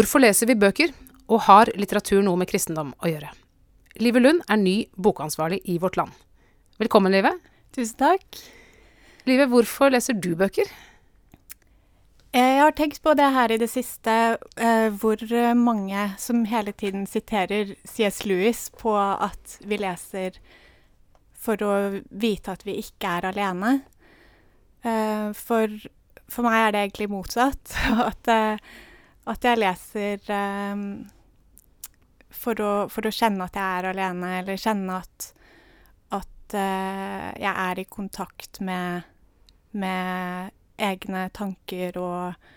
Hvorfor leser vi bøker, og har litteratur noe med kristendom å gjøre? Live Lund er ny bokansvarlig i Vårt Land. Velkommen, Live. Tusen takk. Live, hvorfor leser du bøker? Jeg har tenkt på det her i det siste, eh, hvor mange som hele tiden siterer C.S. Lewis på at vi leser for å vite at vi ikke er alene. Eh, for, for meg er det egentlig motsatt. At, eh, at jeg leser um, for, å, for å kjenne at jeg er alene, eller kjenne at, at uh, jeg er i kontakt med, med egne tanker og,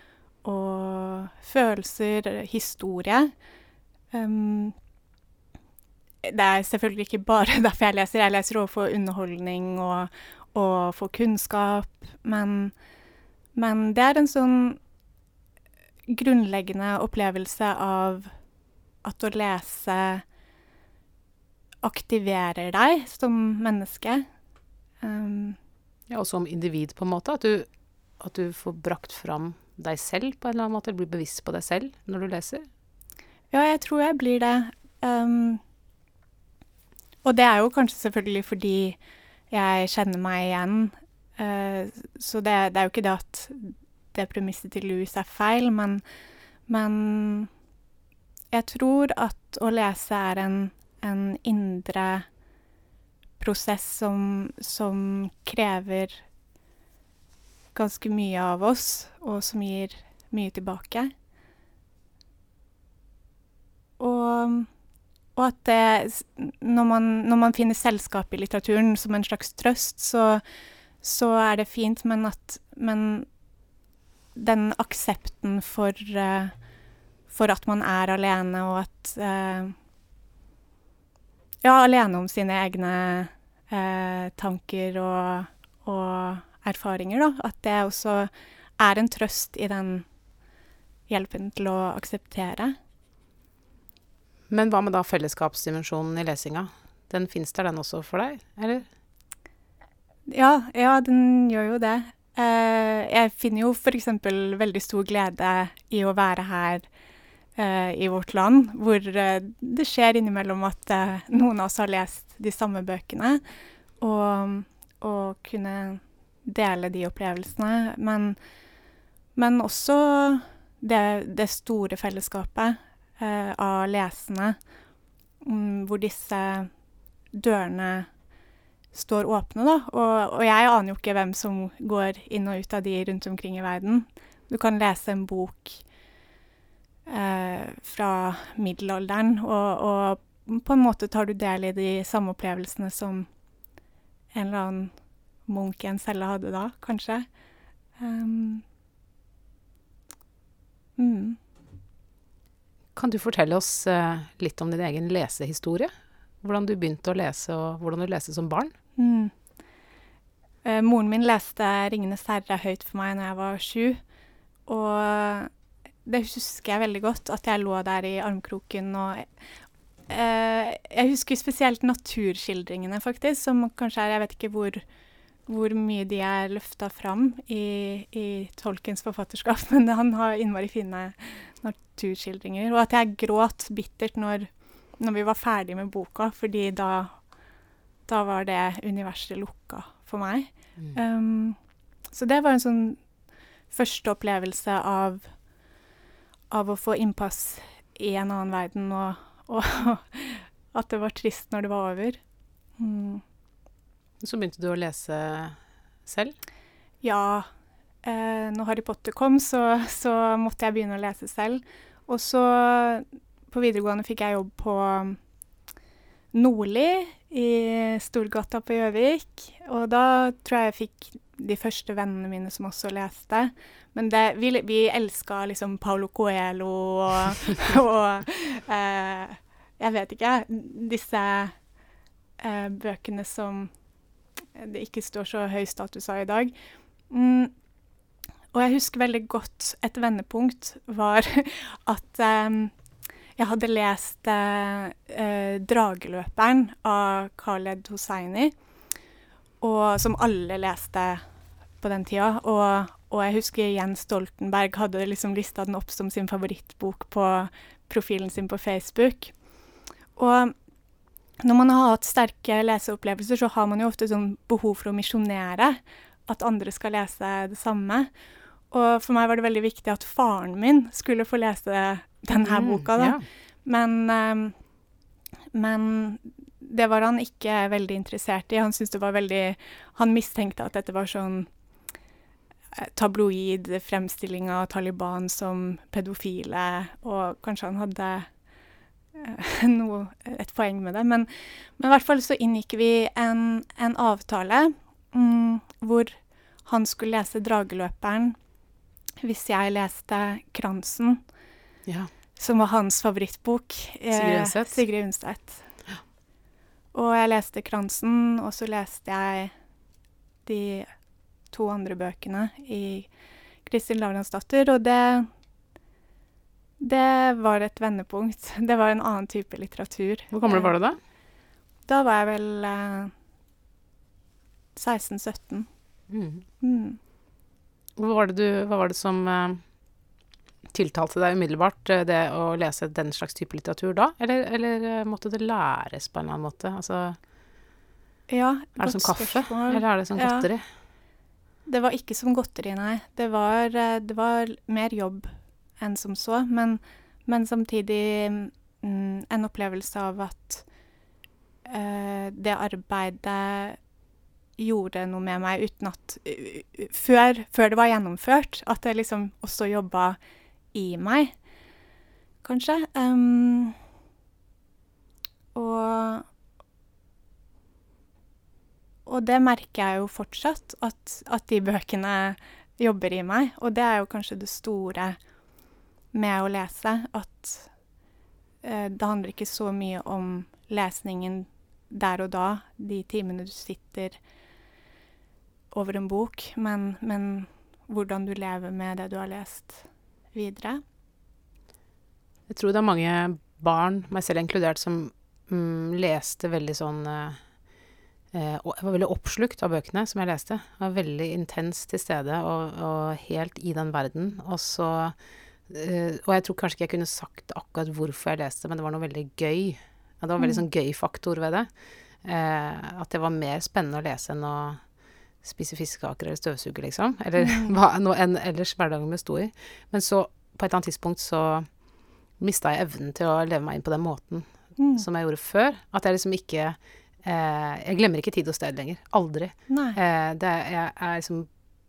og følelser, historie. Um, det er selvfølgelig ikke bare derfor jeg leser. Jeg leser også for underholdning og, og for kunnskap. Men, men det er en sånn grunnleggende opplevelse av at å lese aktiverer deg som menneske. Um, ja, og som individ, på en måte. At du, at du får brakt fram deg selv på en eller annen måte. Blir bevisst på deg selv når du leser. Ja, jeg tror jeg blir det. Um, og det er jo kanskje selvfølgelig fordi jeg kjenner meg igjen. Uh, så det, det, er jo ikke det at det premisset til Louis er feil, men, men jeg tror at å lese er en, en indre prosess som, som, krever ganske mye av oss, og som gir mye tilbake. Og, og at det når man, når man, finner selskap i litteraturen som en slags trøst, så, så er det fint, men at Men den aksepten for uh, for at man er alene, og at eh, Ja, alene om sine egne eh, tanker og, og, erfaringer, da. At det også er en trøst i den hjelpen til å akseptere. Men hva med da fellesskapsdimensjonen i lesinga? Den fins der, den også for deg, eller? Ja, ja, den gjør jo det. Uh, jeg finner jo f.eks. veldig stor glede i å være her uh, i vårt land, hvor uh, det skjer innimellom at noen av oss har lest de samme bøkene, og, og kunne dele de opplevelsene. Men, men også det, det, store fellesskapet av lesende, um, hvor disse dørene står åpne, da. Og, og, jeg aner jo ikke hvem som går inn og ut av de rundt omkring i verden. Du kan lese en bok eh, fra middelalderen, og, og, på en måte tar du del i de samme opplevelsene som en eller annen munk i en celle hadde da, kanskje. Um, mm. Kan du fortelle oss uh, litt om din egen lesehistorie? Hvordan du begynte å lese, og hvordan du leste som barn? Mm. Uh, moren min leste 'Ringenes herre' høyt for meg når jeg var sju. Og det husker jeg veldig godt, at jeg lå der i armkroken og eh, Jeg husker spesielt naturskildringene, faktisk, som kanskje er Jeg vet ikke hvor, hvor mye de er løfta fram i, i Tolkens forfatterskap, men han har innmari fine naturskildringer. Og at jeg gråt bittert når, når vi var ferdig med boka, fordi da, da var det universet lukka for meg. Mm. Um, så det var en sånn første opplevelse av av å få innpass i en annen verden, og, og at det var trist når det var over. Mm. Så begynte du å lese selv? Ja. Eh, når Harry Potter kom, så, så, måtte jeg begynne å lese selv. Og så, på videregående, fikk jeg jobb på Nordli i Storgata på Gjøvik. Og da tror jeg jeg fikk de første vennene mine som også leste. Men det, vi, vi elska liksom Paulo Coelho og, og eh, Jeg vet ikke. Disse eh, bøkene som det ikke står så høy status av i dag. Mm, og jeg husker veldig godt et vendepunkt var at eh, jeg hadde lest eh, 'Drageløperen' av Khaled Hosseini, og, som alle leste på den tida. Og, og jeg husker Jens Stoltenberg hadde liksom lista den opp som sin favorittbok på profilen sin på Facebook. Og når man har hatt sterke leseopplevelser, så har man jo ofte sånn behov for å misjonere. At andre skal lese det samme. Og for meg var det veldig viktig at faren min skulle få lese denne Mm, boka, da. ja. Men, ehm, men det var han ikke veldig interessert i. Han syntes det var veldig Han mistenkte at dette var sånn eh, tabloid fremstilling av Taliban som pedofile, og kanskje han hadde eh, noe, et poeng med det. Men, men i hvert fall så inngikk vi en, en avtale mm, hvor han skulle lese 'Drageløperen' hvis jeg leste 'Kransen' ja. som var hans favorittbok. eh, Sigrid Undset. Sigrid Undset. Og jeg leste 'Kransen', og så leste jeg de to andre bøkene i Kristin Lavransdatter, og det Det var et vendepunkt. Det var en annen type litteratur. Hvor gammel var du da? Da var jeg vel eh, 16-17. Mm. Mm. Hva var det, du, hva var det som eh, tiltalte deg umiddelbart, eh, det å lese den slags type litteratur da? Eller, eller eh, måtte det læres på en eller annen måte? Altså, Ja, er det som kaffe, spørsmål. eller er det som Ja. godteri? Det var ikke som godteri, nei. Det var, det var mer jobb enn som så. Men, men samtidig mm, en opplevelse av at uh, det arbeidet gjorde noe med meg uten at uh, før, før det var gjennomført, at det liksom også jobba i meg, kanskje. Um, og og det merker jeg jo fortsatt, at, at de bøkene jobber i meg. Og det er jo kanskje det store med å lese, at eh, det handler ikke så mye om lesningen der og da, de timene du sitter over en bok, men, men hvordan du lever med det du har lest videre. Jeg tror det er mange barn, meg selv inkludert, som mm, leste veldig sånn eh, eh, Jeg var veldig oppslukt av bøkene som jeg leste. Jeg var veldig intens til stede og, og helt i den verden. Og så eh, Og jeg tror kanskje ikke jeg kunne sagt akkurat hvorfor jeg leste, men det var noe veldig gøy. Ja, det var veldig Mm. sånn gøy-faktor ved det. Eh, at det var mer spennende å lese enn å spise fiskekaker eller støvsuge, liksom. Eller Mm. hva noe enn ellers hverdagen besto i. Men så, på et eller annet tidspunkt, så mista jeg evnen til å leve meg inn på den måten Mm. som jeg gjorde før. At jeg liksom ikke eh, Jeg glemmer ikke tid og sted lenger. Aldri. Eh, det er, jeg er liksom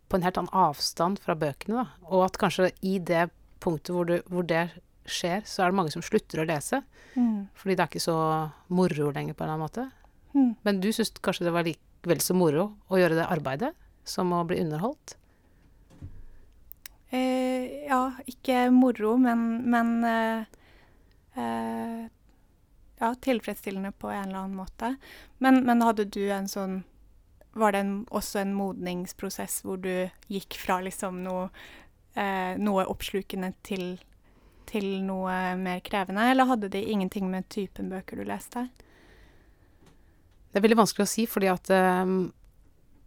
på en helt annen avstand fra bøkene, da. Og at kanskje i det punktet hvor, du, hvor det skjer, så er det mange som slutter å lese. Mm. Fordi det er ikke så moro lenger, på en eller annen måte. Mm. Men du syns kanskje det var like, vel så moro å gjøre det arbeidet som å bli underholdt? Eh, ja, ikke moro, men, men eh, eh, Ja, tilfredsstillende på en eller annen måte. Men, men hadde du en sånn Var det en, også en modningsprosess hvor du gikk fra liksom noe, eh, noe oppslukende til, til noe mer krevende, eller hadde det ingenting med typen bøker du leste? Det er veldig vanskelig å si, fordi at ehm,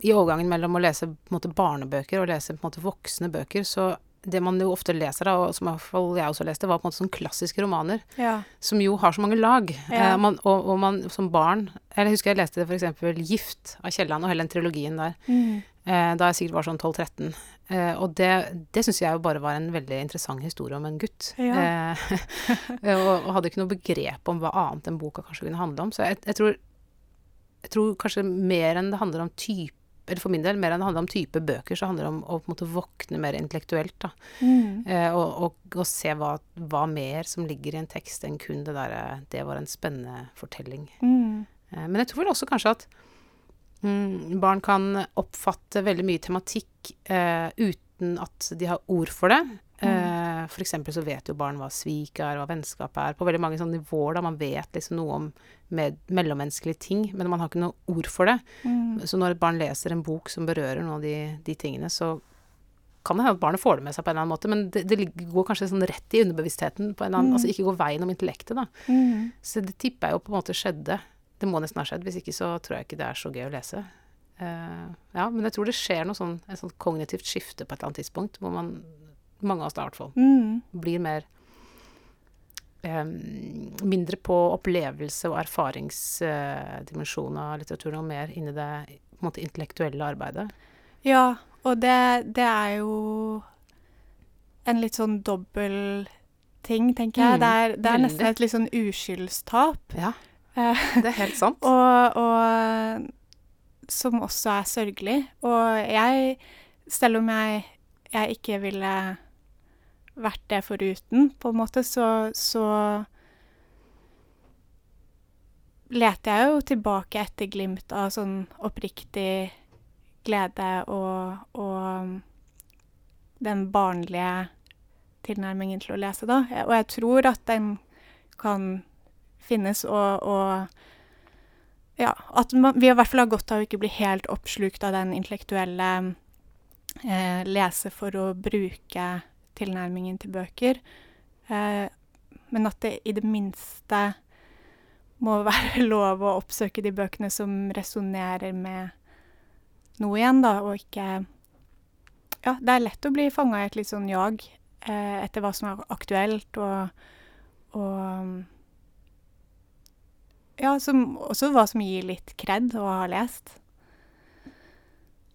i overgangen mellom å lese måte, barnebøker og lese måte, voksne bøker, så det man jo ofte leser, da, og som i hvert fall jeg også leste, var på en måte sånn klassiske romaner, Ja. som jo har så mange lag. Ja. Eh, man, og, og man som barn Eller jeg husker jeg leste f.eks. 'Gift' av Kielland, og hele den trilogien der, Mm. eh, da jeg sikkert var sånn 12-13. Eh, og det, det syns jeg jo bare var en veldig interessant historie om en gutt. Ja. Eh, og, og hadde ikke noe begrep om hva annet enn boka kanskje kunne handle om. Så jeg, jeg tror jeg tror kanskje mer enn det handler om type eller for min del, mer enn det handler om type bøker, så handler det om å på en måte våkne mer intellektuelt. da. Mm. Eh, og, og, og se hva, hva mer som ligger i en tekst enn kun det derre Det var en spennende fortelling. Mm. Eh, men jeg tror vel også kanskje at mm, barn kan oppfatte veldig mye tematikk eh, uten at de har ord for det. Eh, for eksempel så vet jo barn hva svik er, hva vennskap er, på veldig mange sånne nivåer da man vet liksom noe om med mellommenneskelige ting, men man har ikke noe ord for det. Mm. Så når et barn leser en bok som berører noen av de, de tingene, så kan det hende at barnet får det med seg på en eller annen måte, men det, det går kanskje sånn rett i underbevisstheten, på en eller annen, Mm. altså ikke går veien om intellektet, da. Mm. Så det tipper jeg jo på en måte skjedde. Det må nesten ha skjedd, hvis ikke så tror jeg ikke det er så gøy å lese. Uh, Ja, men jeg tror det skjer noe sånn, et sånt kognitivt skifte på et eller annet tidspunkt, hvor man Mange av oss da, i hvert fall. Mm. Blir mer um, Mindre på opplevelse og erfaringsdimensjon av litteraturen, og mer inn i det måte intellektuelle arbeidet. Ja, og det, det er jo en litt sånn dobbel ting, tenker jeg. Mm, det, er, det er nesten et litt sånn uskyldstap. Ja, Eh, det er helt sant. og, og som også er sørgelig. Og jeg, selv om jeg, jeg ikke ville vært det foruten, på en måte, så, så leter jeg jo tilbake etter glimt av sånn oppriktig glede og, og den barnlige tilnærmingen til å lese, da. Og jeg tror at den kan finnes, og, og ja, at man, vi i hvert fall har godt av å ikke bli helt oppslukt av den intellektuelle eh, lese for å bruke tilnærmingen til bøker. Eh, men at det i det minste må være lov å oppsøke de bøkene som resonnerer med noe igjen, da, og ikke Ja, det er lett å bli fanga i et litt sånn jag eh, etter hva som er aktuelt, og, og ja, som, også hva som gir litt kred å ha lest.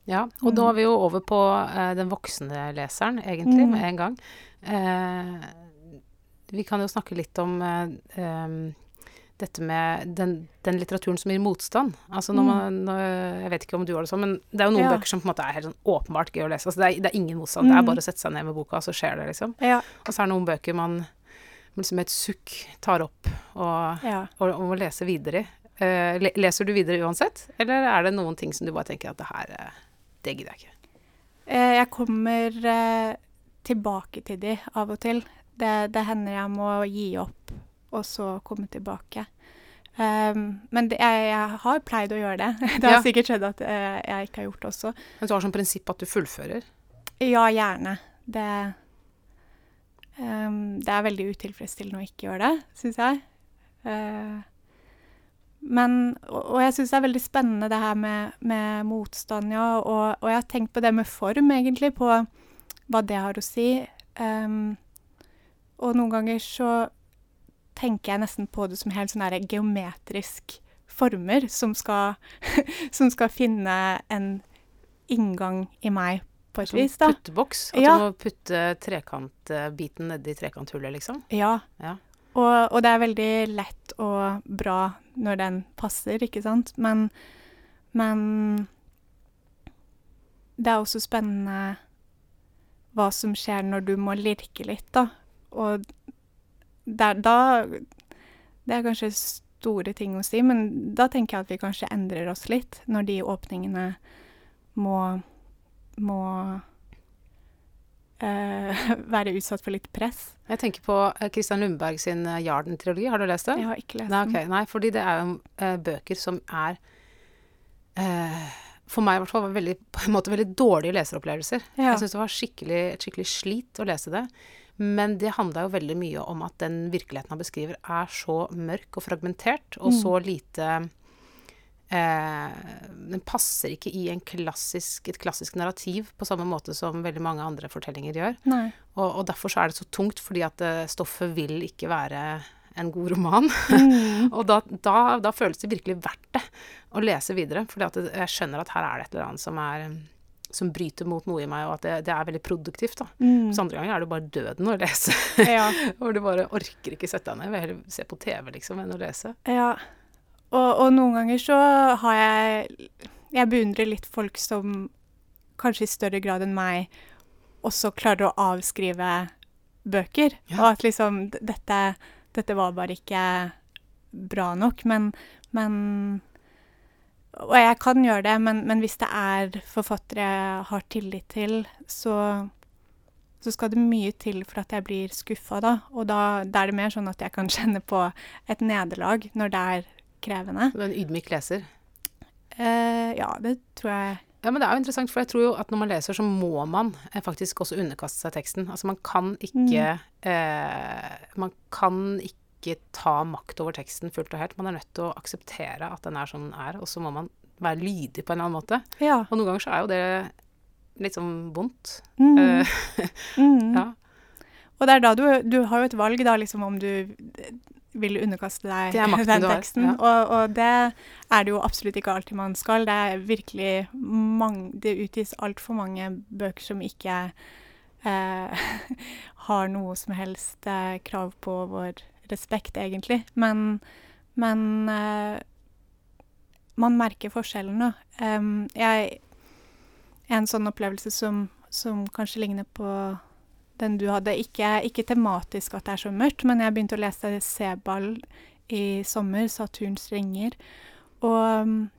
Ja, og da er vi jo over på eh, den voksne leseren, egentlig, Mm. med en gang. Eh, vi kan jo snakke litt om eh, dette med den, den litteraturen som gir motstand. Altså når Mm. man når, Jeg vet ikke om du har det sånn, men det er jo noen Ja. bøker som på en måte er helt sånn åpenbart gøy å lese. Altså det, er, det er ingen motstand. Det er Mm. bare å sette seg ned med boka, så skjer det, liksom. Ja. Og så er det noen bøker man liksom med et sukk tar opp og, ja. og, og må lese videre i. Eh, leser du videre uansett, eller er det noen ting som du bare tenker at det her eh, Det gidder jeg ikke. Eh, jeg kommer eh, tilbake til de av og til. Det, det hender jeg må gi opp, og så komme tilbake. Um, men det, jeg, jeg har pleid å gjøre det. Det har Ja. sikkert skjedd at uh, jeg ikke har gjort det også. Men du har som prinsipp at du fullfører. Ja, gjerne. Det, um, det er veldig utilfredsstillende å ikke gjøre det, syns jeg. Eh, men Og, og jeg syns det er veldig spennende det her med, med motstand, ja. Og, og jeg har tenkt på det med form, egentlig, på hva det har å si. Um, og noen ganger så tenker jeg nesten på det som helt sånn geometrisk former som skal, som skal finne en inngang i meg, på et vis, da. putteboks. At Ja. du må putte trekantbiten nedi trekanthullet, liksom. Ja. Ja. Og, og det er veldig lett og bra når den passer, ikke sant? Men, men det er også spennende hva som skjer når du må lirke litt, da. Og der, da Det er kanskje store ting å si, men da tenker jeg at vi kanskje endrer oss litt når de åpningene må må være utsatt for litt press. Jeg tenker på Kristian Lundberg sin eh, Jarden-trilogi. Har du lest det? Jeg har ikke lest Nei, okay. den. Nei, fordi det er jo eh, bøker som er eh, For meg i hvert fall var veldig, på en måte veldig dårlige leseropplevelser. Ja. Jeg syns det var skikkelig, et skikkelig slit å lese det. Men det handla jo veldig mye om at den virkeligheten han beskriver, er så mørk og fragmentert, og Mm. så lite eh, Den passer ikke i en klassisk, et klassisk narrativ på samme måte som veldig mange andre fortellinger gjør. Og, og derfor så er det så tungt, fordi at eh, stoffet vil ikke være en god roman. Mm. og da, da, da føles det virkelig verdt det å lese videre. fordi jeg skjønner at her er det et eller annet som er som bryter mot noe i meg, og at det, det er veldig produktivt. da. Mm. Så andre ganger er det bare døden å lese. Ja. Hvor du bare orker ikke sette deg ned. Vil heller se på TV liksom, enn å lese. ja. Og, og noen ganger så har jeg Jeg beundrer litt folk som kanskje i større grad enn meg også klarer å avskrive bøker. Ja. Og at liksom dette, dette var bare ikke bra nok. Men, men Og jeg kan gjøre det, men, men hvis det er forfattere jeg har tillit til, så så skal det mye til for at jeg blir skuffa, da. Og da, da er det mer sånn at jeg kan kjenne på et nederlag når det er krevende. Du er en ydmyk leser. Uh, ja, det tror jeg Ja, men det er jo interessant, for jeg tror jo at når man leser, så må man eh, faktisk også underkaste seg teksten. Altså man kan ikke eh, Man kan ikke ta makt over teksten fullt og helt. Man er nødt til å akseptere at den er som den er, og så må man være lydig på en eller annen måte. Ja. Og noen ganger så er jo det litt sånn vondt. Mm. Uh, Mm. ja. Og det er da du, du har jo et valg, da, liksom om du vil underkaste deg den teksten. ja. Og, og det er det jo absolutt ikke alltid man skal. Det er virkelig mange Det utgis altfor mange bøker som ikke eh, har noe som helst eh, krav på vår respekt, egentlig. Men, men eh, man merker forskjellen, da. Um, jeg En sånn opplevelse som, som kanskje ligner på den du hadde. Ikke, ikke tematisk at det er så mørkt, men jeg begynte å lese Sebald i sommer, 'Saturns ringer'. Og,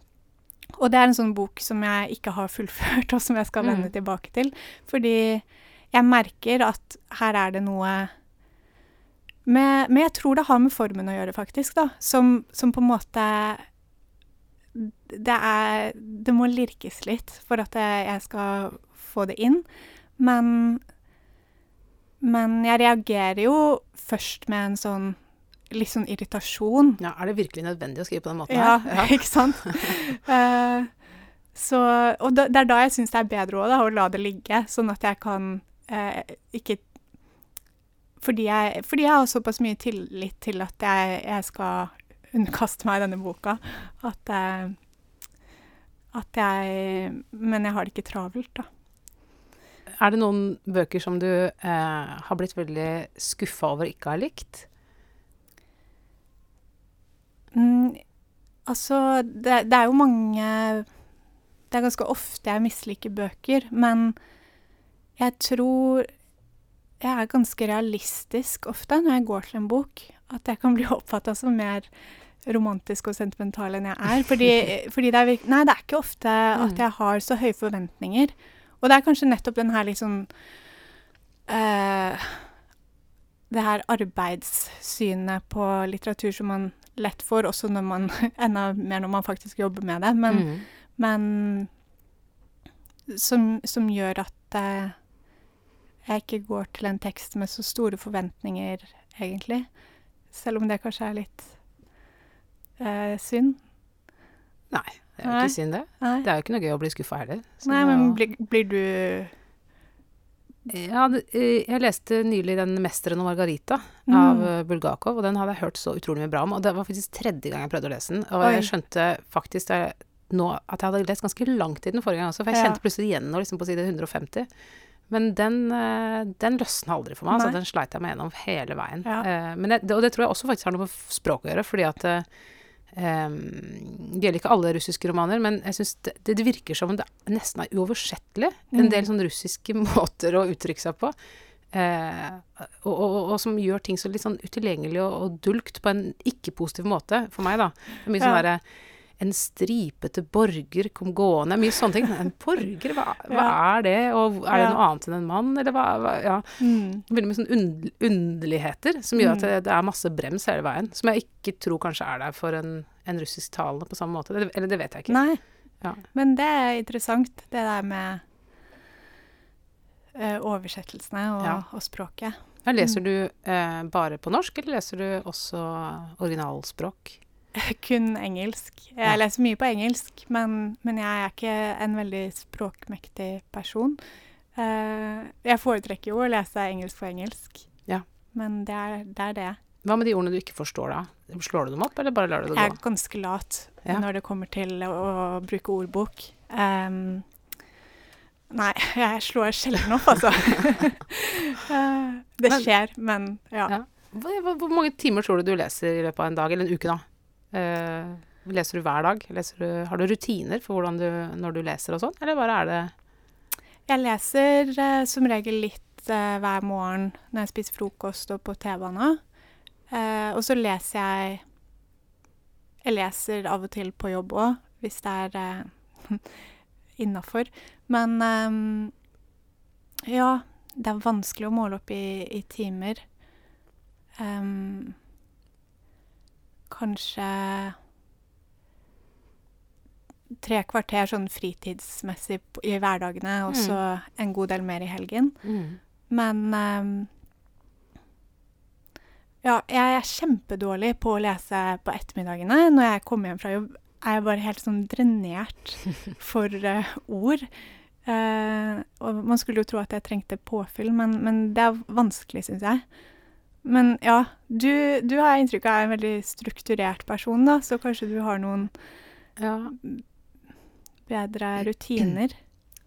og det er en sånn bok som jeg ikke har fullført, og som jeg skal vende Mm. tilbake til. Fordi jeg merker at her er det noe med, Men jeg tror det har med formen å gjøre, faktisk, da. Som, som på en måte det er Det må lirkes litt for at jeg skal få det inn. Men Men jeg reagerer jo først med en sånn litt sånn irritasjon. ja, er det virkelig nødvendig å skrive på den måten Ja, her? ikke sant? uh, så Og da, det er da jeg syns det er bedre også, da, å la det ligge, sånn at jeg kan uh, ikke fordi jeg, fordi jeg har såpass mye tillit til at jeg, jeg skal underkaste meg denne boka, at, uh, at jeg Men jeg har det ikke travelt, da. Er det noen bøker som du eh, har blitt veldig skuffa over ikke har likt? Mm, altså, det, det er jo mange Det er ganske ofte jeg misliker bøker, men jeg tror jeg er ganske realistisk ofte når jeg går til en bok. At jeg kan bli oppfatta som mer romantisk og sentimental enn jeg er. Fordi, fordi det er virke, Nei, det er ikke ofte at Mm. jeg har så høye forventninger. Og det er kanskje nettopp den her liksom uh, Det her arbeidssynet på litteratur som man lett får, også når man enda mer når man faktisk jobber med det. Men, Mm. men som, som gjør at uh, jeg ikke går til en tekst med så store forventninger, egentlig. Selv om det kanskje er litt uh, synd. Nei, det er jo ikke synd, det. Nei, Det er jo ikke noe gøy å bli skuffa heller. Nei men blir, blir du ja, eh, jeg leste nylig den 'Mesteren og Margarita' Mm. av eh, Bulgakov, og den hadde jeg hørt så utrolig mye bra om. Og det var faktisk tredje gang jeg prøvde å lese den. Og Oi. jeg skjønte faktisk det, nå at jeg hadde lest ganske langt i den forrige gang også, for jeg Ja. kjente plutselig igjen noe liksom på side 150. Men den, eh, den løsna aldri for meg. Altså, den sleit jeg meg gjennom hele veien. Ja. Men det, og det tror jeg også faktisk har noe med språket språk å gjøre, fordi at em, Det gjelder ikke alle russiske romaner, men jeg synes det, det virker som om det nesten er uoversettelig. En Mm. del sånn russiske måter å uttrykke seg på. Uh, og, og, og, som gjør ting så litt sånn utilgjengelig og, og dulgt på en ikke-positiv måte for meg, da. Mye sånn Ja. derre En stripete borger kom gående. Mye sånne ting. En borger, hva, hva er det? Og er det noe annet enn en mann, eller hva? hva ja. mm. Veldig mye sånne und underligheter som gjør at Mm. det, det er masse brems hele veien. Som jeg ikke tror kanskje er der for en, en russisktalende på samme måte. Eller, det vet jeg ikke. Nei. Ja. Men det er interessant, det der med eh, oversettelsene og, Ja. og språket. Ja, leser Mm. du eh, bare på norsk, eller leser du også originalspråk? Kun engelsk. Jeg Ja. leser mye på engelsk, men, men jeg er ikke en veldig språkmektig person. Uh, jeg foretrekker jo å lese engelsk på engelsk, Ja. men det er, det er det. Hva med de ordene du ikke forstår, da? Slår du dem opp, eller bare lar du det Jeg gå? er ganske lat Ja. når det kommer til å, å bruke ordbok. Um, nei, jeg slår sjelden opp, altså. Eh, det skjer, men ja. Ja. Hvor, hvor- hvor mange timer tror du du leser i løpet av en dag, eller en uke, da? Eh, leser du hver dag? Du, har du rutiner for du, når du leser og sånn, eller bare er det Jeg leser eh, som regel litt eh, hver morgen når jeg spiser frokost og på T-banen. Og så leser jeg Jeg leser av og til på jobb òg, hvis det er innafor. Men um, ja, det er vanskelig å måle opp i, i timer. Ehm, kanskje tre kvarter sånn fritidsmessig i hverdagene, og så en god del mer i helgen. Men um, ja, jeg er kjempedårlig på å lese på ettermiddagene når jeg kommer hjem fra jobb. er jeg bare helt sånn drenert for uh, ord. Uh, og man skulle jo tro at jeg trengte påfyll, men, men det er vanskelig, syns jeg. Men ja, du, du har jeg inntrykk av er en veldig strukturert person, da, så kanskje du har noen Ja. bedre rutiner.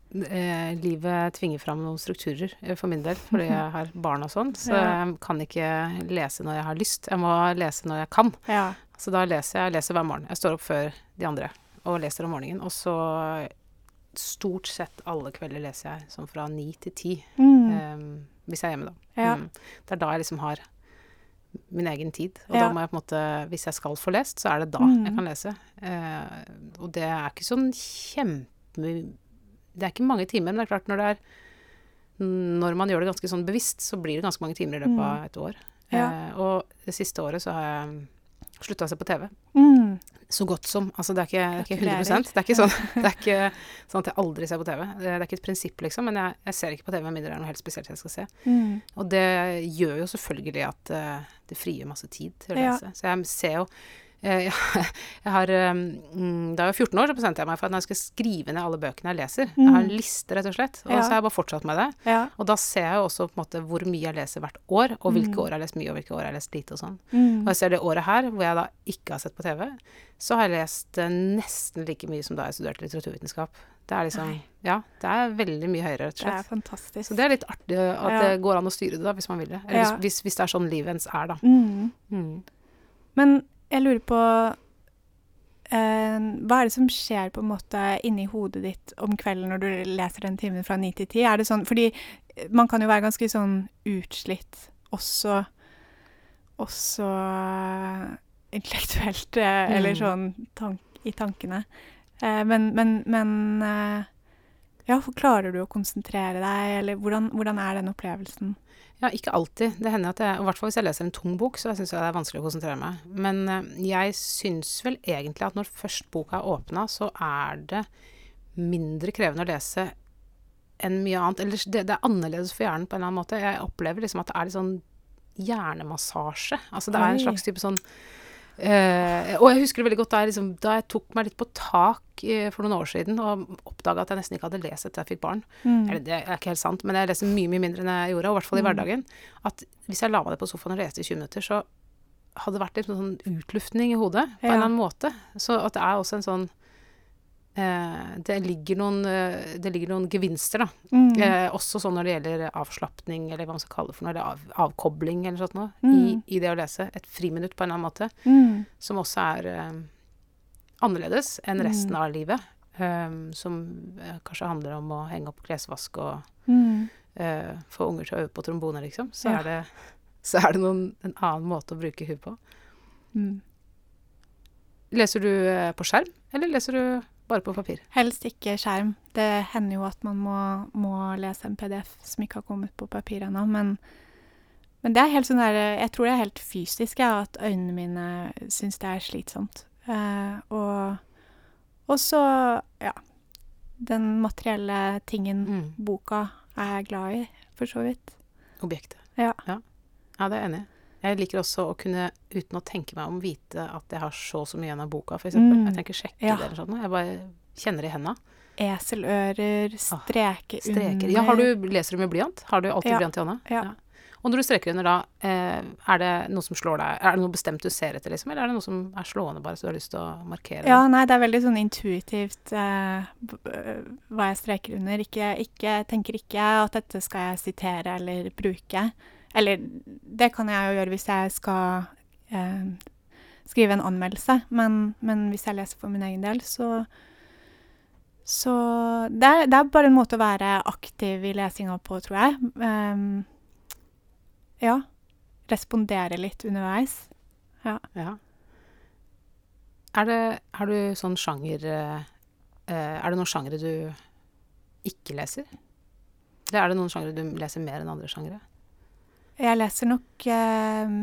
Eh, livet tvinger fram noen strukturer eh, for min del, fordi jeg har barn og sånn. Så Ja. jeg kan ikke lese når jeg har lyst. Jeg må lese når jeg kan. Ja. Så da leser jeg, jeg leser hver morgen. Jeg står opp før de andre og leser om morgenen. Og så stort sett alle kvelder leser jeg sånn fra ni til ti. Mm. eh, hvis jeg er hjemme, da. Ja. Mm. Det er da jeg liksom har min egen tid. Og Ja. da må jeg på en måte Hvis jeg skal få lest, så er det da Mm. jeg kan lese. Uh, og det er ikke sånn kjempe Det er ikke mange timer, men det er klart når det er Når man gjør det ganske sånn bevisst, så blir det ganske mange timer i løpet av et år. Mm. Ja. Uh, og det siste året så har jeg slutta å se på TV. Mm. Så godt som. Altså det er ikke, det er ikke 100 Gratulerer. Det er ikke sånn, det er ikke sånn at jeg aldri ser på TV. Det, er ikke et prinsipp, liksom. Men jeg, jeg ser ikke på TV med mindre det er noe helt spesielt jeg skal se. Mm. Og det gjør jo selvfølgelig at eh, det frigjør masse tid til å Ja. Så jeg ser jo eh, jeg har, eh, mm, Da jeg var 14 år, så bestemte jeg meg for at jeg skulle skrive ned alle bøkene jeg leser Jeg har en liste, rett og slett. Og Ja. så har jeg bare fortsatt med det. Ja. Og da ser jeg jo også på en måte hvor mye jeg leser hvert år, og hvilke Mm. år jeg har lest mye, og hvilke år jeg har lest lite og sånn. Mm. Og jeg ser det året her, hvor jeg da ikke har sett på TV, så har jeg lest eh, nesten like mye som da jeg studerte litteraturvitenskap. Det er liksom Nei. Ja, det er veldig mye høyere, rett og Det er slett. fantastisk. Så det er litt artig at Ja. det går an å styre det, da, hvis man vil det. Eller hvis, hvis, hvis det er sånn livet ens er, da. Mm. Mm. Men jeg lurer på eh, Hva er det som skjer på en måte inni hodet ditt om kvelden når du leser den timen fra ni til ti? Er det sånn Fordi eh, man kan jo være ganske sånn utslitt også Også eh, intellektuelt, eh, eller Mm. sånn tank, i tankene. Eh, men men, men eh, ja, klarer du å konsentrere deg, eller hvordan, hvordan er den opplevelsen? Ja, ikke alltid. Det hender at jeg, i hvert fall hvis jeg leser en tung bok, så syns jeg det er vanskelig å konsentrere meg. Men eh, jeg syns vel egentlig at når først boka er åpna, så er det mindre krevende å lese enn mye annet. Eller det, det er annerledes for hjernen på en eller annen måte. Jeg opplever liksom at det er litt sånn hjernemassasje. Altså det er en slags type sånn eh, og jeg husker det veldig godt da jeg, liksom, da jeg tok meg litt på tak eh, for noen år siden og oppdaga at jeg nesten ikke hadde lest etter jeg fikk barn. Mm. Eller det er ikke helt sant, men jeg leser mye mye mindre enn jeg gjorde, og i hvert fall i Mm. hverdagen. At hvis jeg la meg ned på sofaen og leste i 20 minutter, så hadde det vært litt sånn utluftning i hodet på en eller annen måte. Så at det er også en sånn det, ligger noen, eh, det ligger noen gevinster, da. Mm. Eh, også sånn når det gjelder avslapning, eller hva man skal kalle det for noe, eller av, avkobling eller sånt noe, Mm. i, i det å lese. Et friminutt på en eller annen måte, Mm. som også er eh, annerledes enn resten Mm. av livet. eh, som eh, kanskje handler om å henge opp klesvask og Mm. eh, få unger til å øve på trombone, liksom, så Ja. er det, så er det noen, en annen måte å bruke huet på. Mm. Leser du eh, på skjerm, eller leser du bare på papir? Helst ikke skjerm. Det hender jo at man må, må lese en PDF som ikke har kommet på papir ennå, men, men det er helt sånn der Jeg tror det er helt fysisk, ja, at øynene mine syns det er slitsomt. Eh, og, og så, ja Den materielle tingen, Mm. boka, er jeg glad i, for så vidt. Objektet. Ja. ja. Ja, det er jeg enig i. Jeg liker også å kunne, uten å tenke meg om, vite at jeg har så så mye igjen av boka, f.eks. Mm. Jeg trenger ikke sjekke Ja. det eller sånn. Jeg bare kjenner det i henda. Eselører, streker under Streker. Ja, har du, leser du med blyant? Har du alltid Ja. blyant i hånda? Ja. Og når du streker under da, eh, er det noe som slår deg? Er det noe bestemt du ser etter, liksom? Eller er det noe som er slående, bare så du har lyst til å markere Ja, nei, det er veldig sånn intuitivt eh, b- hva jeg streker under. Ikke, ikke, tenker ikke at dette skal jeg sitere eller bruke. Eller det kan jeg jo gjøre hvis jeg skal eh, skrive en anmeldelse, men, men hvis jeg leser for min egen del, så Så det er, det er bare en måte å være aktiv i lesinga på, tror jeg. Um, ja. Respondere litt underveis. Ja. Er det, har du sånn sjanger eh, Er det noen sjangere du ikke leser? Eller er det noen sjangere du leser mer enn andre sjangere? Jeg leser nok eh,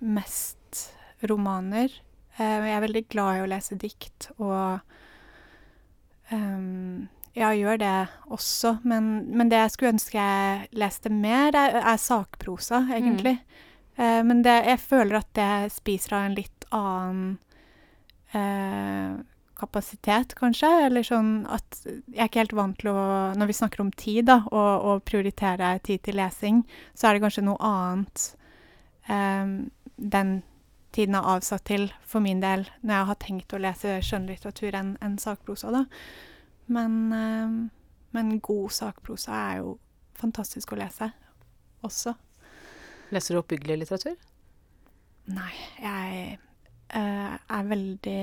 mest romaner. Eh, jeg er veldig glad i å lese dikt, og ehm, jeg gjør det også. Men, men det jeg skulle ønske jeg leste mer, er, er sakprosa, egentlig. Eh, men det, jeg føler at det spiser av en litt annen kapasitet, kanskje. Eller sånn at jeg er ikke helt vant til å Når vi snakker om tid, da, og, og prioritere tid til lesing, så er det kanskje noe annet um, den tiden er avsatt til, for min del, når jeg har tenkt å lese skjønnlitteratur enn en sakprosa, da. Men, um, men god sakprosa er jo fantastisk å lese også. Leser du oppbyggelig litteratur? Nei, jeg uh, er veldig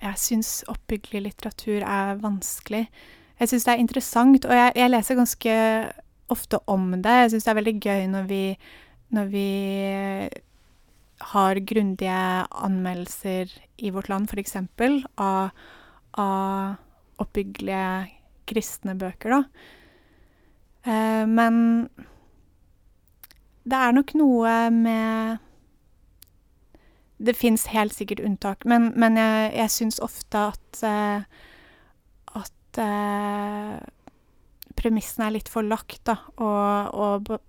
Jeg syns oppbyggelig litteratur er vanskelig. Jeg syns det er interessant, og jeg, jeg leser ganske ofte om det. Jeg syns det er veldig gøy når vi, når vi har grundige anmeldelser i vårt land, f.eks. Av, av oppbyggelige kristne bøker, da. Eh, men det er nok noe med Det fins helt sikkert unntak, men, men jeg, jeg syns ofte at at uh, premissene er litt for lagt, da, og, og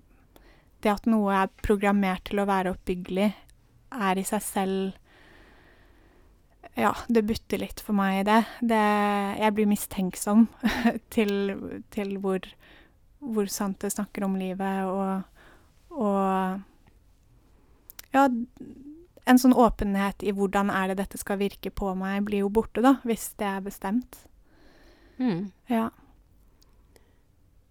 det at noe er programmert til å være oppbyggelig, er i seg selv Ja, det butter litt for meg i det. det jeg blir mistenksom til, til hvor, hvor sant det snakker om livet, og og ja, en sånn åpenhet i hvordan er det dette skal virke på meg, blir jo borte, da, hvis det er bestemt. Mm. Ja.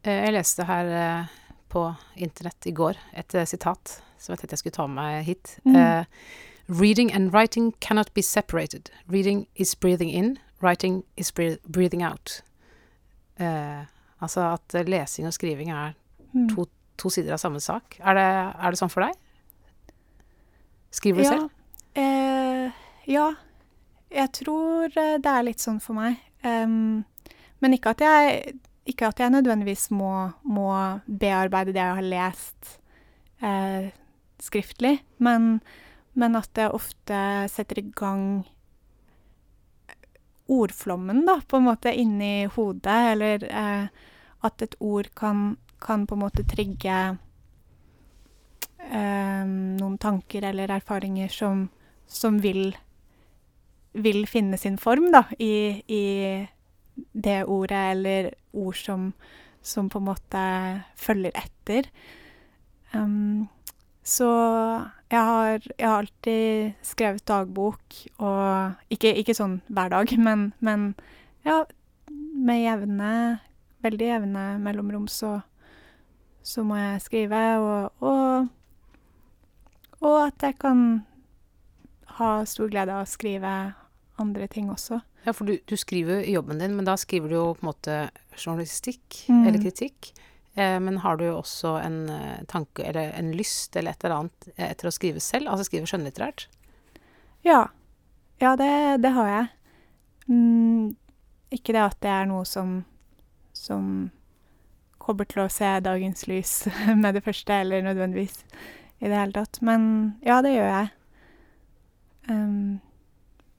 Jeg leste her eh, på internett i går et uh, sitat som jeg tenkte jeg skulle ta med meg hit. Mm. Uh, Reading and writing cannot be separated. Reading is breathing in, writing is breathing out. Uh, altså at lesing og skriving er mm. to to sider av samme sak. Er det, er det sånn for deg? Skriver du ja. selv? Eh, ja. Jeg tror eh, det er litt sånn for meg. Um, men ikke at jeg ikke at jeg nødvendigvis må, må bearbeide det jeg har lest eh, skriftlig, men, men, at det ofte setter i gang ordflommen, da, på en måte, inni hodet, eller eh, at et ord kan kan på en måte trigge noen tanker eller erfaringer som, som vil, vil finne sin form, da, i, i, det ordet, eller ord som, som på en måte følger etter. Um, så jeg har, jeg har, alltid skrevet dagbok, og ikke, ikke sånn hver dag, men, men ja, med jevne, veldig jevne mellomrom så så må jeg skrive, og, og, og at jeg kan ha stor glede av å skrive andre ting også. Ja, for du, du skriver i jobben din, men da skriver du jo på en måte journalistikk mm. eller kritikk. Eh, men har du også en eh, tanke eller en lyst eller et eller annet eh, etter å skrive selv? Altså skrive skjønnlitterært? Ja. Ja, det, det har jeg. Mm, ikke det at det er noe som, som kommer til å se dagens lys med det første, eller nødvendigvis i det hele tatt. Men ja, det gjør jeg. Um,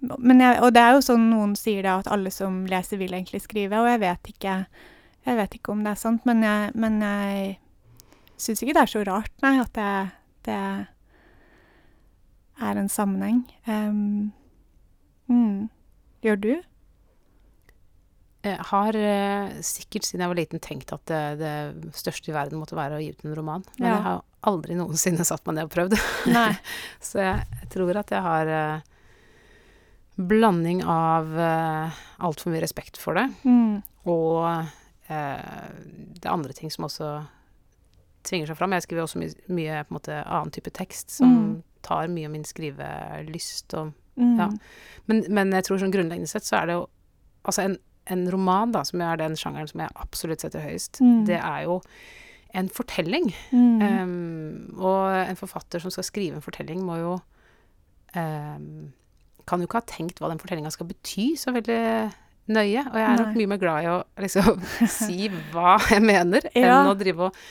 jeg, og det er jo sånn noen sier det, at alle som leser, vil egentlig skrive, og jeg vet ikke, jeg vet ikke om det er sant, men jeg, men jeg syns ikke det er så rart, nei, at det, det er en sammenheng. Um, mm. Gjør du? Jeg har eh, sikkert siden jeg var liten tenkt at det, det, største i verden måtte være å gi ut en roman. Men ja. jeg har aldri noensinne satt meg ned og prøvd. så jeg, jeg, tror at jeg har eh, blanding av eh, altfor mye respekt for det, mm. og eh, det er andre ting som også tvinger seg fram. Jeg skriver også mye, mye på en måte annen type tekst som mm. tar mye av min skrivelyst og mm. ja. Men, men jeg tror sånn grunnleggende sett så er det jo Altså en en roman, da, som er den sjangeren som jeg absolutt setter høyest, mm. det er jo en fortelling. Mm. Um, og en forfatter som skal skrive en fortelling, må jo um, Kan jo ikke ha tenkt hva den fortellinga skal bety så veldig nøye. Og jeg er Nei. nok mye mer glad i å liksom si hva jeg mener, ja. enn å drive og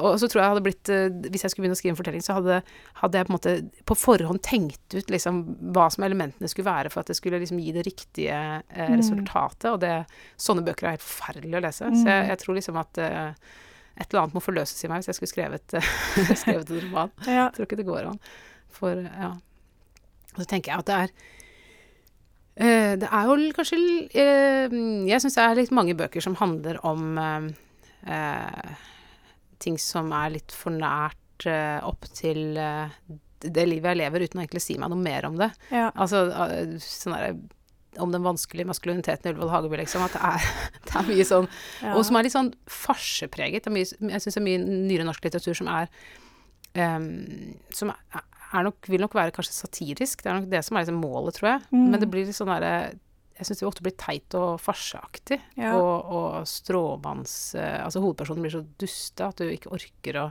og så tror jeg hadde blitt uh, Hvis jeg skulle begynne å skrive en fortelling, så hadde, hadde, jeg på en måte på forhånd tenkt ut liksom hva som elementene skulle være for at det skulle liksom gi det riktige eh, resultatet. Og det, sånne bøker er helt forferdelig å lese. Mm. Så jeg, jeg, tror liksom at et eller annet må forløses i meg hvis jeg skulle skrevet, skrevet en roman. ja. Jeg tror ikke det går an. For ja. Og så tenker jeg at det er Eh, det er jo kanskje eh, Jeg syns det er litt mange bøker som handler om eh, eh, ting som er litt for nært uh, opp til uh, det livet jeg lever, uten å egentlig si meg noe mer om det. Ja. Altså eh, sånn om den vanskelige maskuliniteten i Ullevål Hageby, liksom. At det er, det er mye sånn ja. Og som er litt sånn farsepreget. Det er mye, jeg syns det er mye nyere norsk litteratur som er um, Som er, er nok, vil nok være kanskje satirisk. Det er nok det som er liksom målet, tror jeg. Mm. Men det blir litt sånn derre Jeg syns det ofte blir teit og farseaktig. Ja. Og, og stråmanns... eh, altså hovedpersonen blir så duste at du ikke orker å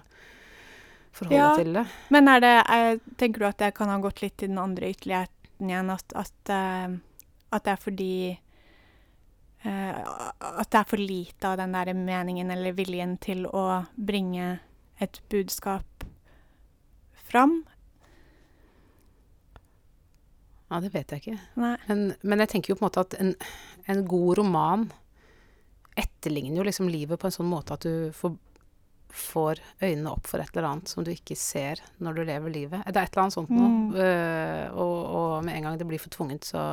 forholde Ja. deg til det. Men det, er, tenker du at det kan ha gått litt til den andre ytterligheten igjen? At, at, eh, at det er fordi eh, At det er for lite av den der meningen eller viljen til å bringe et budskap fram? Ja, det vet jeg ikke. Men, men jeg tenker jo på en måte at en, en god roman etterligner jo liksom livet på en sånn måte at du får, får øynene opp for et eller annet som du ikke ser når du lever livet. Det er et eller annet sånt noe. Mm. øh, og, og med en gang det blir for tvunget, så,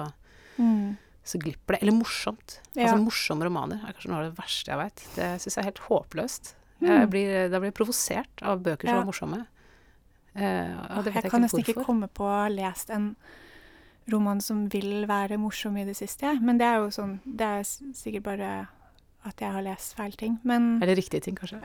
Mm. så glipper det. Eller morsomt. Ja. Altså morsomme romaner er kanskje noe av det verste jeg veit. Det syns jeg er helt håpløst. Mm. Jeg blir, da blir jeg provosert av bøker som Ja. er morsomme. Eh, vet Jeg jeg, kan nesten ikke komme på å ha lest en roman som vil være morsom i det siste, jeg. Men det er jo sånn Det er sikkert bare at jeg har lest feil ting. Men Eller riktige ting, kanskje.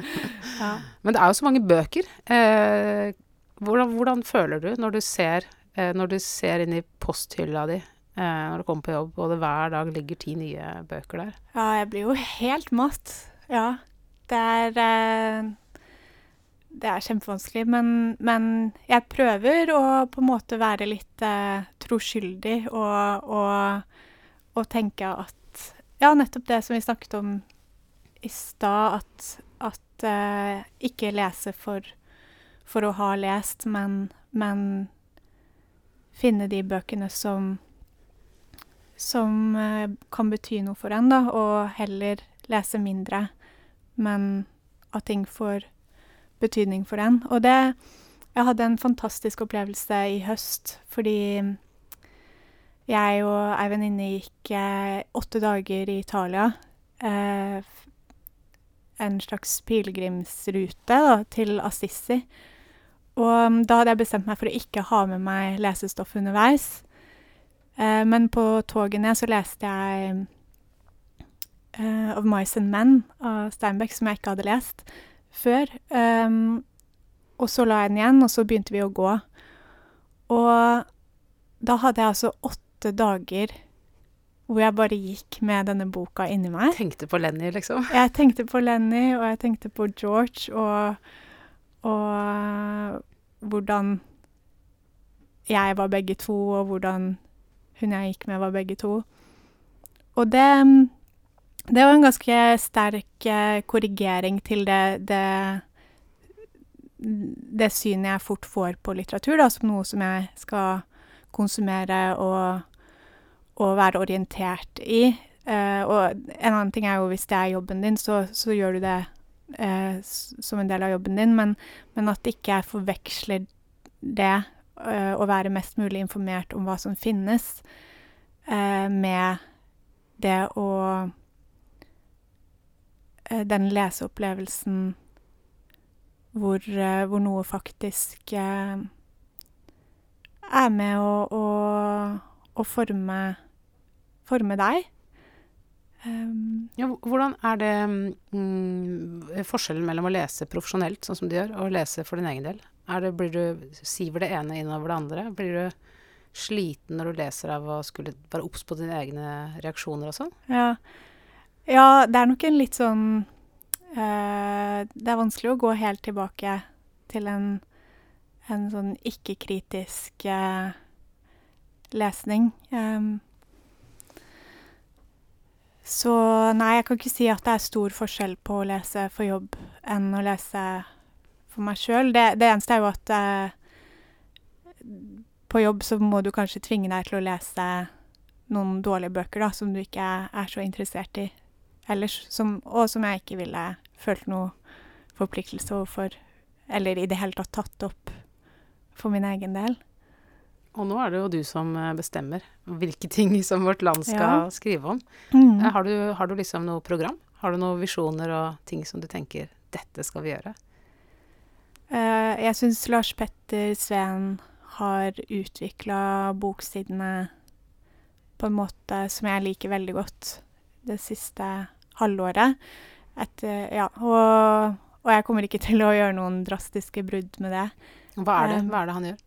ja. Men det er jo så mange bøker. Eh, hvordan, hvordan føler du når du ser, eh, når du ser inn i posthylla di eh, når du kommer på jobb, og det hver dag ligger ti nye bøker der? Ja, jeg blir jo helt matt. Ja. Det er eh, Det er kjempevanskelig, men, men jeg prøver å på en måte være litt eh, troskyldig og, og, og tenke at Ja, nettopp det som vi snakket om i stad, at, at eh, ikke lese for, for å ha lest, men, men finne de bøkene som som eh, kan bety noe for en, da, og heller lese mindre, men at ting får betydning for den. Og det Jeg hadde en fantastisk opplevelse i høst, fordi jeg og ei venninne gikk eh, åtte dager i Italia. Eh, en slags pilegrimsrute til Assisi. Og da hadde jeg bestemt meg for å ikke ha med meg lesestoff underveis. Eh, men på toget ned så leste jeg eh, Of Mice and Men av Steinbeck, som jeg ikke hadde lest før. Um, og så la jeg den igjen, og så begynte vi å gå. Og da hadde jeg altså åtte dager hvor jeg bare gikk med denne boka inni meg. Tenkte på Lenny, liksom. Jeg tenkte på Lenny, og jeg tenkte på George, og, og eh, hvordan jeg var begge to, og hvordan hun jeg gikk med, var begge to. Og det, det var en ganske sterk eh, korrigering til det, det det synet jeg fort får på litteratur, da, som noe som jeg skal konsumere og, og være orientert i. Eh, og en annen ting er jo hvis det er jobben din, så, så gjør du det eh, som en del av jobben din, men, men at ikke jeg forveksler det eh, å være mest mulig informert om hva som finnes, med det å Den leseopplevelsen hvor, eh, hvor noe faktisk eh, er med å, å, å forme, forme deg. Um, Ja, hvordan er det mm, forskjellen mellom å lese profesjonelt, sånn som du gjør, og å lese for din egen del? Er det, blir du, siver det ene innover det andre? Blir du sliten når du leser av å skulle være obs på dine egne reaksjoner og sånn? ja. Ja, det er nok en litt sånn eh, Det er vanskelig å gå helt tilbake til en, en sånn ikke-kritisk eh, lesning. Um, så nei, jeg kan ikke si at det er stor forskjell på å lese for jobb enn å lese for meg sjøl. Det, det eneste er jo at eh, på jobb så må du kanskje tvinge deg til å lese noen dårlige bøker da, som du ikke er, så interessert i ellers, som, og som jeg ikke ville følt noe forpliktelse overfor, eller i det hele tatt tatt opp for min egen del. Og nå er det jo du som eh, bestemmer hvilke ting som Vårt Land skal Ja. skrive om. Mm. Eh, Har, du, har du liksom noe program? Har du noen visjoner og ting som du tenker dette skal vi gjøre? Uh, jeg syns Lars Petter Sveen har utvikla boksidene på en måte som jeg liker veldig godt det siste halvåret. Etter, ja, og, og jeg kommer ikke til å gjøre noen drastiske brudd med det. Hva er det, Um, Hva er det han gjør?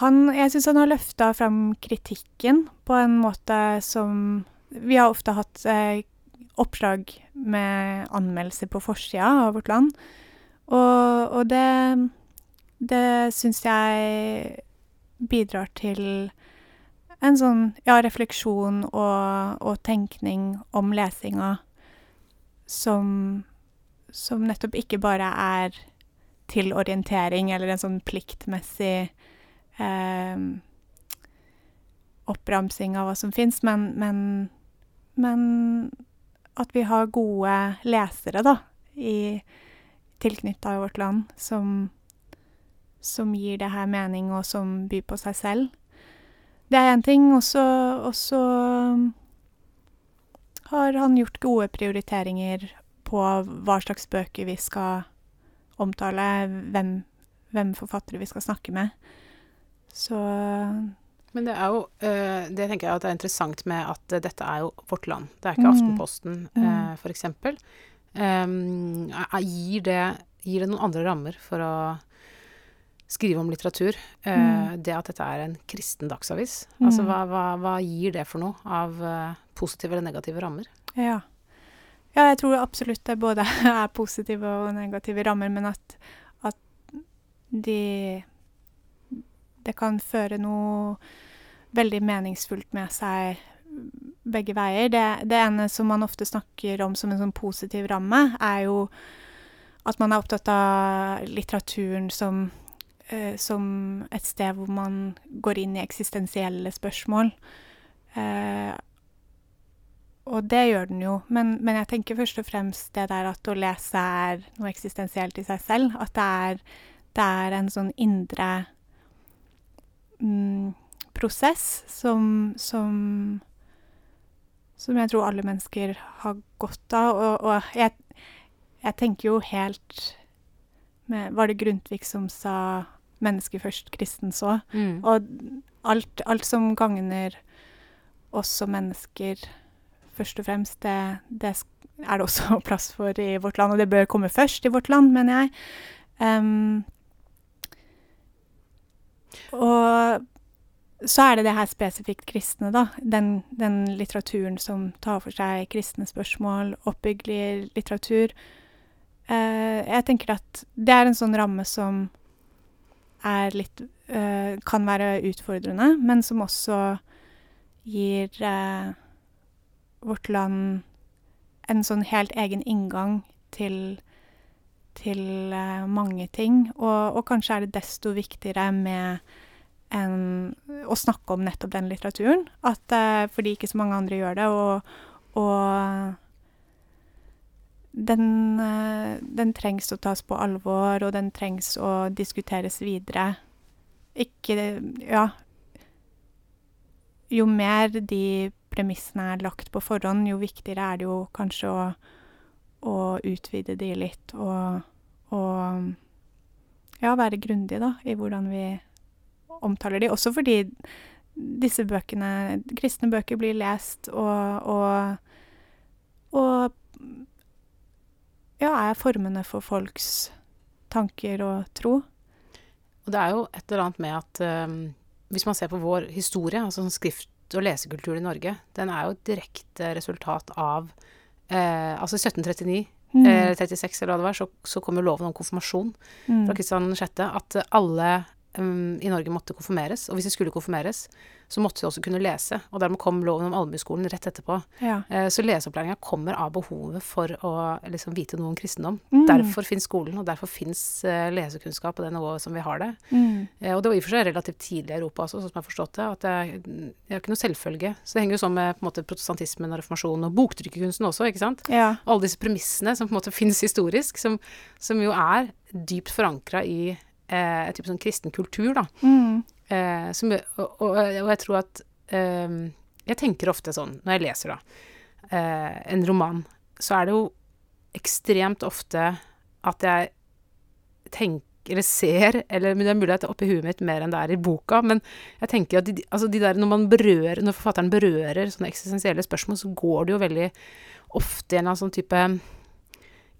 Han, jeg syns han har løfta fram kritikken på en måte som Vi har ofte hatt eh, oppslag med anmeldelser på forsida av Vårt Land, og, og det Det syns jeg bidrar til en sånn ja, refleksjon og, og tenkning om lesinga som, som nettopp ikke bare er til orientering eller en sånn pliktmessig eh, oppramsing av hva som fins, men, men, men at vi har gode lesere, da, i tilknytta vårt land, som, som gir det her mening, og som byr på seg selv. Det er én ting, og så og så har han gjort gode prioriteringer på hva slags bøker vi skal omtale, hvem, hvem forfattere vi skal snakke med. Så Men det er jo eh, Det tenker jeg at det er interessant med at dette er jo Vårt Land. Det er ikke Mm. Aftenposten, Mm. for eksempel. Um, gir, det, gir det noen andre rammer for å skrive om litteratur? Eh, Mm. Det at dette er en kristen dagsavis. Altså Mm. hva, hva, hva gir det for noe av eh, positive eller negative rammer? Ja. Ja, jeg tror absolutt det både er positive og negative rammer, men at, at de Det kan føre noe veldig meningsfullt med seg begge veier. Det, det ene som man ofte snakker om som en sånn positiv ramme, er jo at man er opptatt av litteraturen som, som et sted hvor man går inn i eksistensielle spørsmål. Eh, og det gjør den jo, men, men jeg tenker først og fremst det der at å lese er noe eksistensielt i seg selv. At det er, det er en sånn indre mm, prosess som, som Som jeg tror alle mennesker har godt av. Og, og jeg, jeg tenker jo helt med, Var det Grundtvig som sa 'mennesket først, kristen så'? Mm. Og alt, alt som gagner oss som mennesker, først og fremst, det, det er det også plass for i vårt land. Og det bør komme først i vårt land, mener jeg. Um, og så er det det her spesifikt kristne, da. Den, den litteraturen som tar for seg kristne spørsmål, oppbyggelig litteratur. Eh, jeg tenker at det er en sånn ramme som er litt eh, Kan være utfordrende, men som også gir eh, vårt land en sånn helt egen inngang til, til eh, mange ting. Og, og kanskje er det desto viktigere med en, å snakke om nettopp den litteraturen. At, fordi ikke så mange andre gjør det. Og, og den, eh, den trengs å tas på alvor, og den trengs å diskuteres videre. Ikke Ja. Jo mer de premissene er lagt på forhånd, jo viktigere er det jo kanskje å, å utvide de litt og, og ja, være grundig da, i hvordan vi omtaler de. Også fordi disse bøkene, kristne bøker, blir lest og, og, og ja, er formende for folks tanker og tro. Og det er jo et eller annet med at um, hvis man ser på vår historie, altså sånn skrift- og lesekultur i Norge, den er jo et direkte resultat av eh, Altså i 1739, Mm. eh, 36 eller hva det var, så, så kom jo loven om konfirmasjon Mm. fra Kristian 6. At alle um, i Norge måtte konfirmeres. Og hvis de skulle konfirmeres, så måtte de også kunne lese. Og dermed kom loven om allmueskolen rett etterpå. Ja. Uh, så leseopplæringa kommer av behovet for å liksom, vite noe om kristendom. Mm. Derfor fins skolen, og derfor fins uh, lesekunnskap på det nivået som vi har det. Mm. Uh, og det var i og for seg relativt tidlig i Europa også, sånn som jeg har forstått det. At det er, det er ikke noe selvfølge. Så det henger jo sånn med på en måte, protestantismen og reformasjonen og boktrykkerkunsten også, ikke sant. Ja. Alle disse premissene som på en måte fins historisk, som, som jo er dypt forankra i eh, type sånn kristen kultur, da. Mm. Eh, som, og, og, og jeg tror at eh, Jeg tenker ofte sånn når jeg leser, da, eh, en roman, så er det jo ekstremt ofte at jeg tenker eller ser, eller men det er mulig at det er oppi huet mitt mer enn det er i boka, men jeg tenker at de, altså de der, når man berører, når forfatteren berører sånne eksistensielle spørsmål, så går det jo veldig ofte i en eller annen sånn type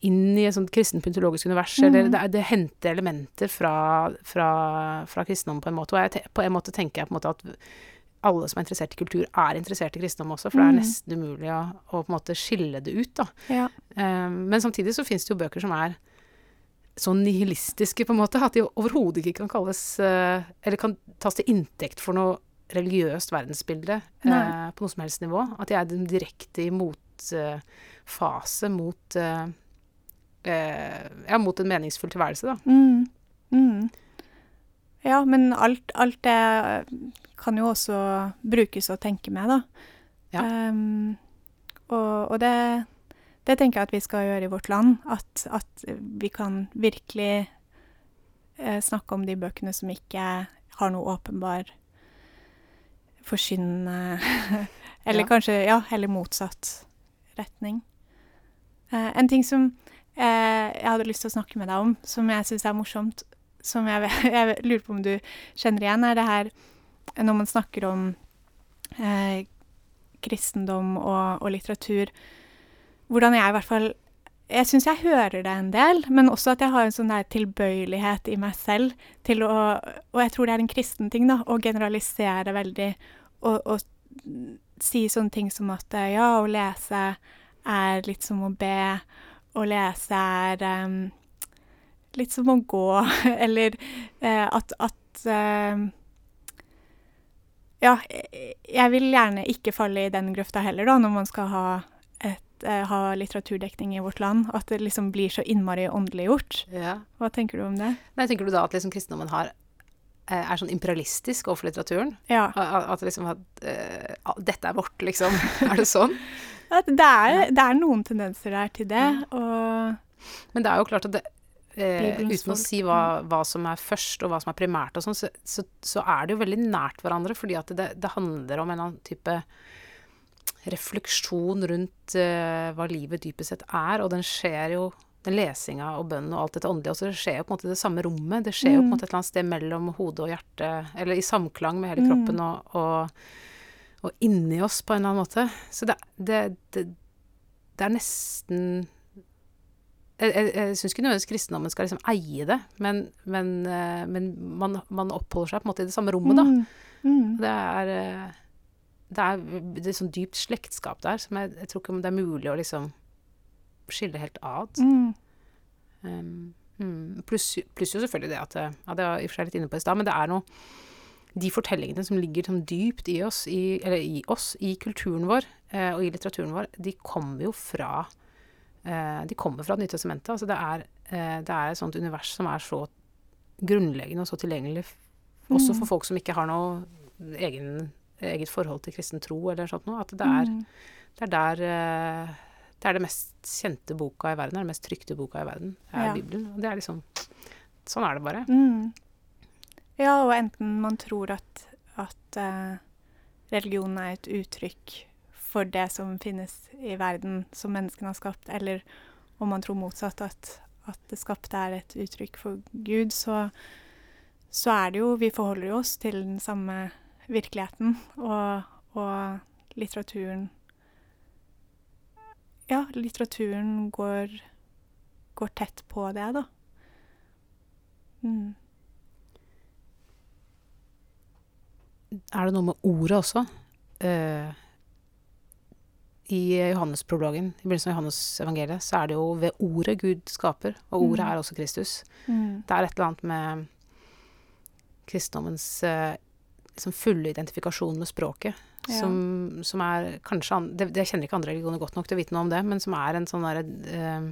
inn i et sånt kristenpyntologisk univers, Mm. eller det, det henter elementer fra, fra, fra kristendom på en måte, og jeg, på en måte tenker jeg på en måte at alle som er interessert i kultur, er interessert i kristendom også, for det er Mhm. nesten umulig å, å på en måte skille det ut, da. Ja. Um, men samtidig så finnes det jo bøker som er så nihilistiske, på en måte, at de overhodet ikke kan kalles uh, Eller kan tas til inntekt for noe religiøst verdensbilde uh, på noe som helst nivå. At de er direkte i motfase mot eh, Ja, mot en meningsfull tilværelse, da. Mm. Mm. Ja, men alt, alt det kan jo også brukes å tenke med, da. Ja. Um, og og det, det tenker jeg at vi skal gjøre i vårt land. At, at vi kan virkelig eh, snakke om de bøkene som ikke har noe åpenbar forkynnende Eller Ja. kanskje, ja, heller motsatt retning. Eh, en ting som jeg hadde lyst til å snakke med deg om, som jeg syns er morsomt, som jeg, jeg lurer på om du kjenner igjen, er det her når man snakker om eh, kristendom og, og litteratur Hvordan jeg i hvert fall Jeg syns jeg hører det en del, men også at jeg har en sånn der tilbøyelighet i meg selv til å Og jeg tror det er en kristen ting, da, å generalisere veldig og, og si sånne ting som at eh, ja, å lese er litt som å be. Å lese er um, litt som å gå, eller uh, at, at uh, Ja, jeg- vil gjerne ikke falle i den grøfta heller, da, når man skal ha, et, eh, ha litteraturdekning i vårt land. At det liksom blir så innmari åndeliggjort. Hva tenker du om det? Nei, tenker du da at liksom kristendommen har er sånn imperialistisk overfor litteraturen? Ja. At, at liksom at eh, ah, Dette er vårt, liksom. er det sånn? At det, er, det er noen tendenser der til det, og Men det er jo klart at det, eh, uten å si hva, hva som er først, og hva som er primært og sånn, så, så, så er det jo veldig nært hverandre, fordi at det, det handler om en eller annen type refleksjon rundt eh, hva livet dypest sett er, og den skjer jo den lesinga og bønnen og alt dette åndelige, også det skjer jo på en måte det samme rommet. Det skjer jo på en Mm. måte et eller annet sted mellom hodet og hjertet, eller i samklang med hele Mm. kroppen og, og, og inni oss på en eller annen måte. Så det, det, det, det er nesten Jeg, jeg, jeg syns ikke nødvendigvis kristendommen skal liksom eie det, men, men, eh, men man, man oppholder seg på en måte i det samme rommet, da. Mm, mm. Det er eh, det er, det er sånn dypt slektskap der som jeg, jeg tror ikke det er mulig å liksom skille helt ad. Mm. Um, mm, pluss, jo selvfølgelig det at Ja, det var i og for seg litt inne på i stad, men det er noe De fortellingene som ligger sånn dypt i oss, i, eller i oss, i kulturen vår eh, og i litteraturen vår, de kommer jo fra eh, De kommer fra Det nye testamentet. Altså det er, eh, det er et sånt univers som er så grunnleggende og så tilgjengelig mm. også for folk som ikke har noe egen, eget forhold til kristen tro eller sånt noe. At det er, Mm. det er der eh, Det er det mest kjente boka i verden, det er den mest trykte boka i verden, er Ja. Bibelen. Og det er liksom Sånn er det bare. Mm. Ja, og enten man tror at, at eh, religion er et uttrykk for det som finnes i verden som menneskene har skapt, eller om man tror motsatt, at, at det skapte er et uttrykk for Gud, så, så er det jo Vi forholder oss til den samme virkeligheten, og, og litteraturen Ja, litteraturen går, går tett på det, da. Mm. Er det noe med ordet også? Uh, I Johannesprologen, i begynnelsen av Johannes evangeliet, så er det jo ved ordet Gud skaper, og ordet Mm. er også Kristus. Mm. Det er et eller annet med kristendommens uh, liksom fulle identifikasjon med språket, Ja. som, som er kanskje an, det, det kjenner ikke andre religioner godt nok til å vite noe om det, men som er en sånn derre eh,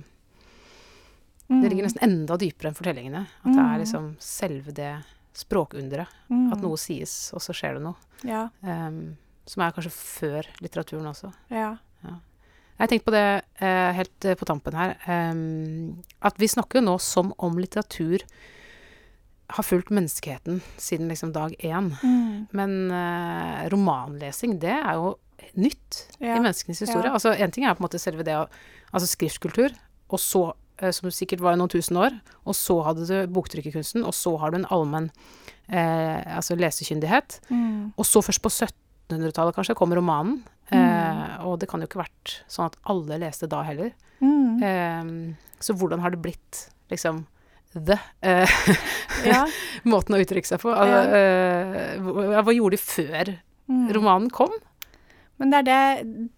Det ligger nesten enda dypere enn fortellingene. At det Mm. er liksom selve det språkunderet. Mm. At noe sies, og så skjer det noe. Ja, Um, som er kanskje før litteraturen også. ja. Jeg har tenkt på det eh, helt eh, på tampen her. um, at vi snakker jo nå som om litteratur har fulgt menneskeheten siden liksom dag én. Mm. Men uh, romanlesing, det er jo nytt Ja. i menneskenes historie. Ja. Altså, en ting er på en måte selve det å Altså skriftkultur, og så uh, Som sikkert var i noen tusen år, og så hadde du boktrykkerkunsten, og så har du en allmenn uh, altså lesekyndighet. Mm. Og så først på 1700-tallet kanskje kom romanen. Mm. og det kan jo ikke vært sånn at alle leste da heller. Mm. Så hvordan har det blitt liksom the eh, Ja. måten å uttrykke seg på? Altså, eh, hva, gjorde de før Mm. romanen kom? Men det er det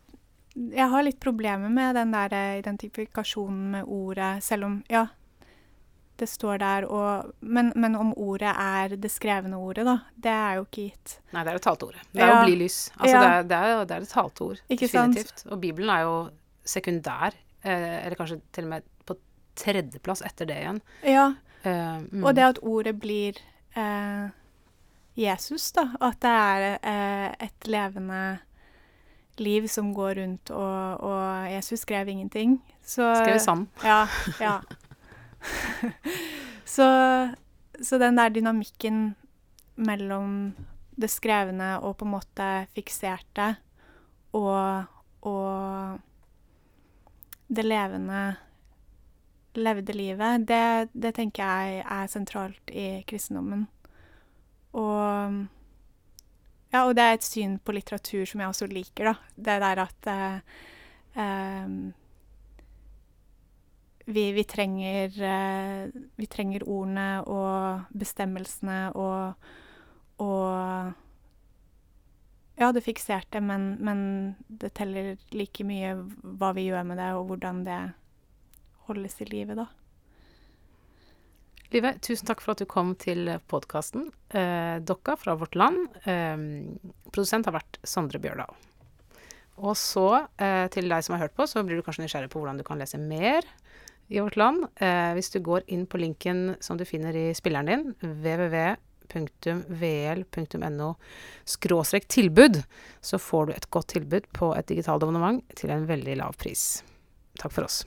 Jeg har litt problemer med den der eh, identifikasjonen med ordet, selv om Ja, det står der og Men, men om ordet er det skrevne ordet, da, det er jo ikke gitt. Nei, det er det talte ordet. Det er Ja. å bli lys. Altså, Ja. det, er, det, er, det er et talte ord. Ikke sant? definitivt. Og Bibelen er jo sekundær, eh, eller kanskje til og med tredjeplass etter det igjen. Ja, uh, mm. og det at ordet blir uh, Jesus, da. At det er uh, et levende liv som går rundt, og, og Jesus skrev ingenting. Så skrev sammen. Ja. ja. så, så den der dynamikken mellom det skrevne og på en måte fikserte og, og det levende levde livet, det, det tenker jeg er sentralt i kristendommen. Og ja, og det er et syn på litteratur som jeg også liker, da. Det der at eh, em, vi, vi, trenger, eh, vi trenger ordene og bestemmelsene og, og Ja, det fikserte, men, men det teller like mye hva vi gjør med det, og hvordan det holdes i live, da. Live, tusen takk for at du kom til podkasten. Eh, Dokka fra Vårt Land. Eh, produsent har vært Sondre Bjørdal. Og så, eh, til deg som har hørt på, så blir du kanskje nysgjerrig på hvordan du kan lese mer i Vårt Land. Eh, hvis du går inn på linken som du finner i spilleren din, www.vl.no skråstrek tilbud, så får du et godt tilbud på et digitalt abonnement til en veldig lav pris. Takk for oss.